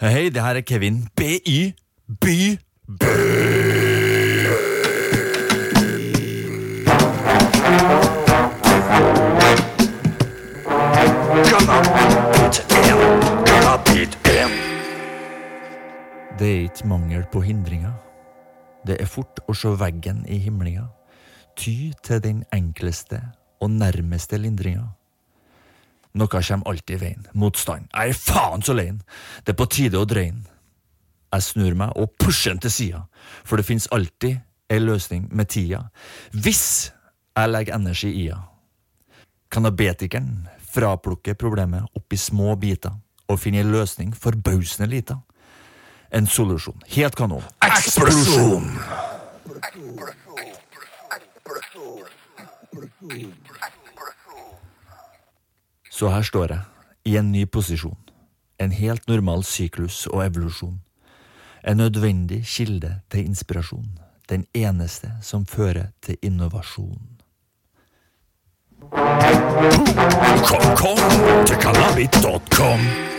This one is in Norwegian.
Hei, det her er Kevin. BY. By. Det er ikke mangel på hindringer. Det er fort å se veggen i himlinga. Ty til den enkleste og nærmeste lindringa. Noe kommer alltid i veien. Motstand. Jeg er faen så lein. Det er på tide å drøye den. Jeg snur meg og pusher den til sida, for det fins alltid ei løsning med tida. Hvis jeg legger energi i henne. Kanabetikeren fraplukker problemet opp i små biter og finner en løsning forbausende lita. En solusjon. Helt kanon. Eksplosjon! Så her står jeg, i en ny posisjon. En helt normal syklus og evolusjon. En nødvendig kilde til inspirasjon. Den eneste som fører til innovasjon. Kom, kom til.